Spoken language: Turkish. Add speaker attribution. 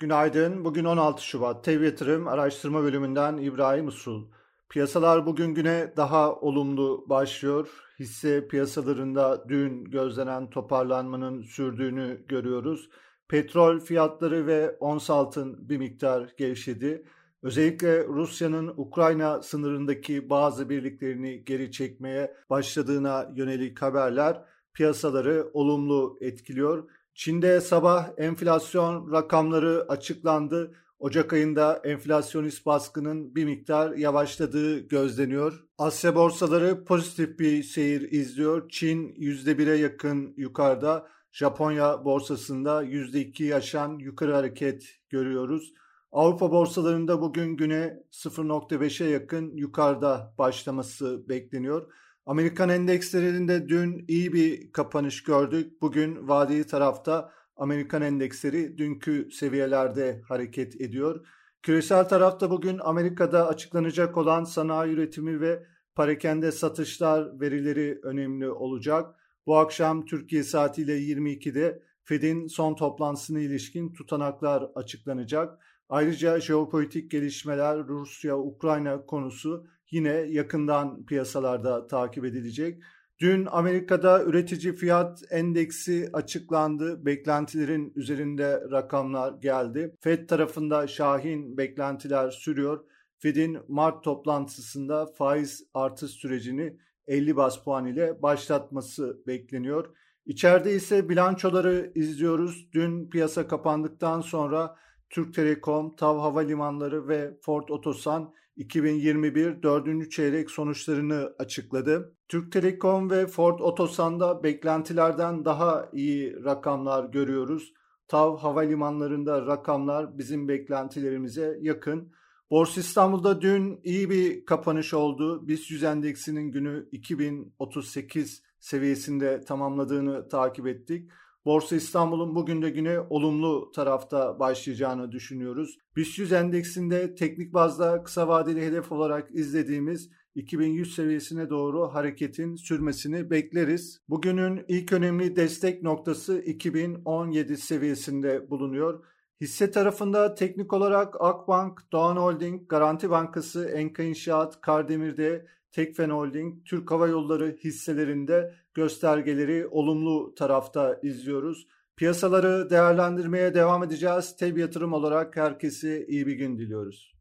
Speaker 1: Günaydın. Bugün 16 Şubat. TEV Yatırım Araştırma Bölümünden İbrahim Usul. Piyasalar bugün güne daha olumlu başlıyor. Hisse piyasalarında dün gözlenen toparlanmanın sürdüğünü görüyoruz. Petrol fiyatları ve ons altın bir miktar gevşedi. Özellikle Rusya'nın Ukrayna sınırındaki bazı birliklerini geri çekmeye başladığına yönelik haberler piyasaları olumlu etkiliyor. Çin'de sabah enflasyon rakamları açıklandı. Ocak ayında enflasyonist baskının bir miktar yavaşladığı gözleniyor. Asya borsaları pozitif bir seyir izliyor. Çin %1'e yakın yukarıda. Japonya borsasında %2'yi aşan yukarı hareket görüyoruz. Avrupa borsalarında bugün güne 0.5'e yakın yukarıda başlaması bekleniyor. Amerikan endekslerinde dün iyi bir kapanış gördük. Bugün vadeli tarafta Amerikan endeksleri dünkü seviyelerde hareket ediyor. Küresel tarafta bugün Amerika'da açıklanacak olan sanayi üretimi ve parakende satışlar verileri önemli olacak. Bu akşam Türkiye saatiyle 22'de Fed'in son toplantısına ilişkin tutanaklar açıklanacak. Ayrıca jeopolitik gelişmeler Rusya-Ukrayna konusu yine yakından piyasalarda takip edilecek. Dün Amerika'da üretici fiyat endeksi açıklandı. Beklentilerin üzerinde rakamlar geldi. Fed tarafında şahin beklentiler sürüyor. Fed'in Mart toplantısında faiz artış sürecini 50 bas puan ile başlatması bekleniyor. İçeride ise bilançoları izliyoruz. Dün piyasa kapandıktan sonra Türk Telekom, TAV Havalimanları ve Ford Otosan 2021 4. çeyrek sonuçlarını açıkladı. Türk Telekom ve Ford Otosan'da beklentilerden daha iyi rakamlar görüyoruz. TAV havalimanlarında rakamlar bizim beklentilerimize yakın. Borsa İstanbul'da dün iyi bir kapanış oldu. BIST 100 endeksinin günü 2038 seviyesinde tamamladığını takip ettik. Borsa İstanbul'un bugün de güne olumlu tarafta başlayacağını düşünüyoruz. BIST 100 endeksinde teknik bazda kısa vadeli hedef olarak izlediğimiz 2100 seviyesine doğru hareketin sürmesini bekleriz. Bugünün ilk önemli destek noktası 2017 seviyesinde bulunuyor. Hisse tarafında teknik olarak Akbank, Doğan Holding, Garanti Bankası, Enka İnşaat, Kardemir'de Tekfen Holding, Türk Hava Yolları hisselerinde göstergeleri olumlu tarafta izliyoruz. Piyasaları değerlendirmeye devam edeceğiz. Teb yatırım olarak herkese iyi bir gün diliyoruz.